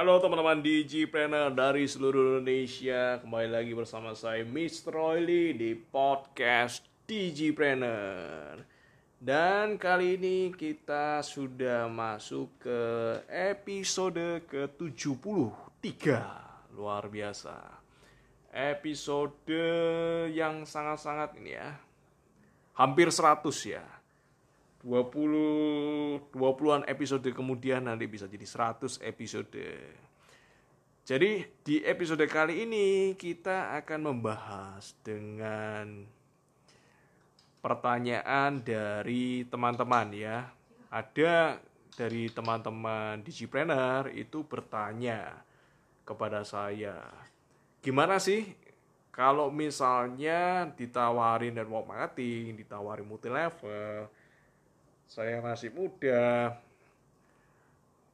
Halo teman-teman Digipreneur dari seluruh Indonesia. Kembali lagi bersama saya Mr. Royli di podcast Digipreneur Dan kali ini kita sudah masuk ke episode ke-73 Luar biasa. Episode yang sangat-sangat ini ya Hampir 100 ya 20 20-an episode kemudian nanti bisa jadi 100 episode. Jadi di episode kali ini kita akan membahas dengan pertanyaan dari teman-teman ya. Ada dari teman-teman Digipreneur itu bertanya kepada saya, gimana sih kalau misalnya ditawarin network marketing, ditawarin multi level, saya masih muda,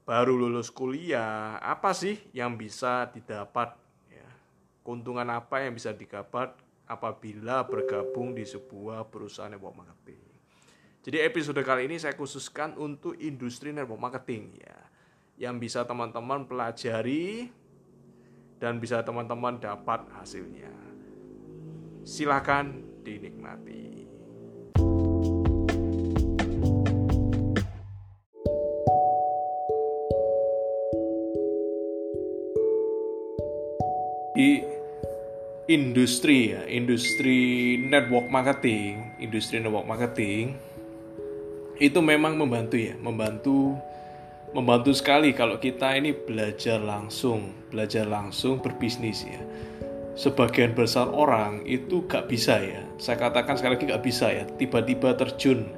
baru lulus kuliah, apa sih yang bisa didapat? Ya, keuntungan apa yang bisa didapat apabila bergabung di sebuah perusahaan network marketing? Jadi episode kali ini saya khususkan untuk industri network marketing ya, yang bisa teman-teman pelajari dan bisa teman-teman dapat hasilnya. Silakan dinikmati. Di industri ya, industri network marketing, industri network marketing itu memang membantu ya, membantu membantu sekali kalau kita ini belajar langsung, belajar langsung berbisnis ya. Sebagian besar orang itu gak bisa ya, saya katakan sekali lagi gak bisa ya, tiba-tiba terjun,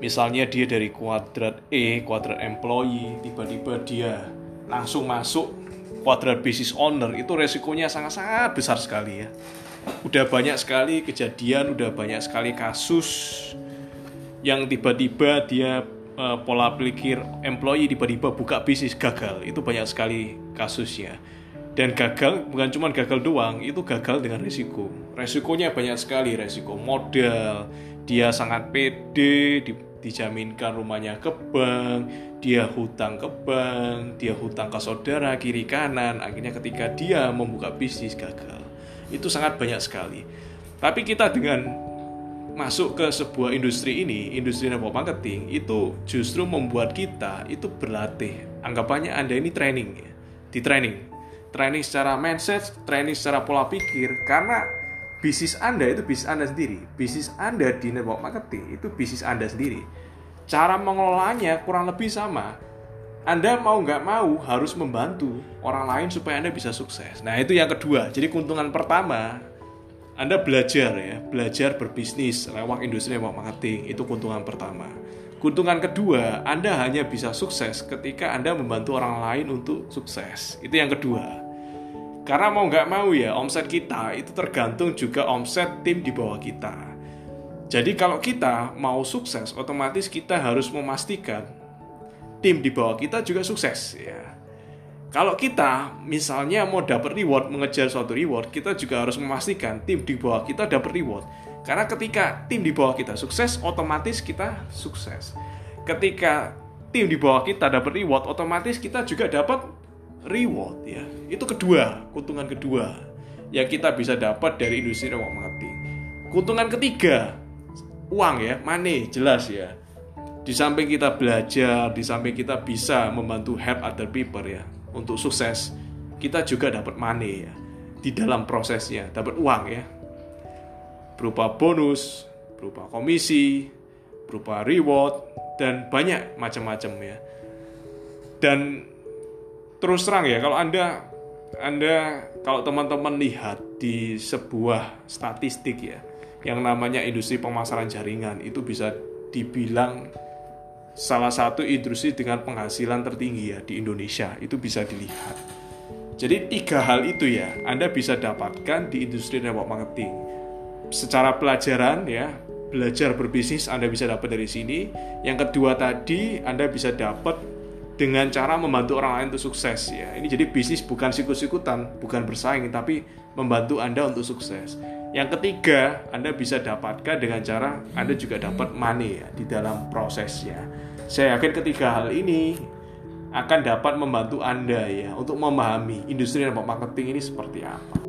misalnya dia dari kuadrat E, kuadrat employee, tiba-tiba dia langsung masuk kuadrat business owner itu resikonya sangat-sangat besar sekali ya. Udah banyak sekali kejadian, udah banyak sekali kasus yang tiba-tiba dia uh, pola pikir employee tiba-tiba buka bisnis gagal. Itu banyak sekali kasusnya. Dan gagal bukan cuma gagal doang, itu gagal dengan risiko. Resikonya banyak sekali, resiko modal, dia sangat pede, di, dijaminkan rumahnya ke bank, dia hutang ke bank, dia hutang ke saudara kiri kanan, akhirnya ketika dia membuka bisnis gagal. Itu sangat banyak sekali. Tapi kita dengan masuk ke sebuah industri ini, industri network marketing, itu justru membuat kita itu berlatih. Anggapannya Anda ini training ya, di training. Training secara mindset, training secara pola pikir, karena bisnis Anda itu bisnis Anda sendiri. Bisnis Anda di network marketing itu bisnis Anda sendiri cara mengelolanya kurang lebih sama. Anda mau nggak mau harus membantu orang lain supaya Anda bisa sukses. Nah itu yang kedua. Jadi keuntungan pertama, Anda belajar ya, belajar berbisnis lewat industri lewat marketing. Itu keuntungan pertama. Keuntungan kedua, Anda hanya bisa sukses ketika Anda membantu orang lain untuk sukses. Itu yang kedua. Karena mau nggak mau ya, omset kita itu tergantung juga omset tim di bawah kita. Jadi kalau kita mau sukses, otomatis kita harus memastikan tim di bawah kita juga sukses ya. Kalau kita misalnya mau dapat reward, mengejar suatu reward, kita juga harus memastikan tim di bawah kita dapat reward. Karena ketika tim di bawah kita sukses, otomatis kita sukses. Ketika tim di bawah kita dapat reward, otomatis kita juga dapat reward ya. Itu kedua, keuntungan kedua yang kita bisa dapat dari industri network marketing. Keuntungan ketiga, uang ya, money jelas ya. Di samping kita belajar, di samping kita bisa membantu help other people ya untuk sukses, kita juga dapat money ya di dalam prosesnya, dapat uang ya. Berupa bonus, berupa komisi, berupa reward dan banyak macam-macam ya. Dan terus terang ya kalau Anda anda kalau teman-teman lihat di sebuah statistik ya, yang namanya industri pemasaran jaringan itu bisa dibilang salah satu industri dengan penghasilan tertinggi ya di Indonesia itu bisa dilihat. Jadi tiga hal itu ya Anda bisa dapatkan di industri network marketing. Secara pelajaran ya, belajar berbisnis Anda bisa dapat dari sini. Yang kedua tadi Anda bisa dapat dengan cara membantu orang lain untuk sukses ya. Ini jadi bisnis bukan sikut-sikutan, bukan bersaing tapi membantu Anda untuk sukses. Yang ketiga, Anda bisa dapatkan dengan cara Anda juga dapat money ya di dalam prosesnya. Saya yakin ketiga hal ini akan dapat membantu Anda ya untuk memahami industri network marketing ini seperti apa.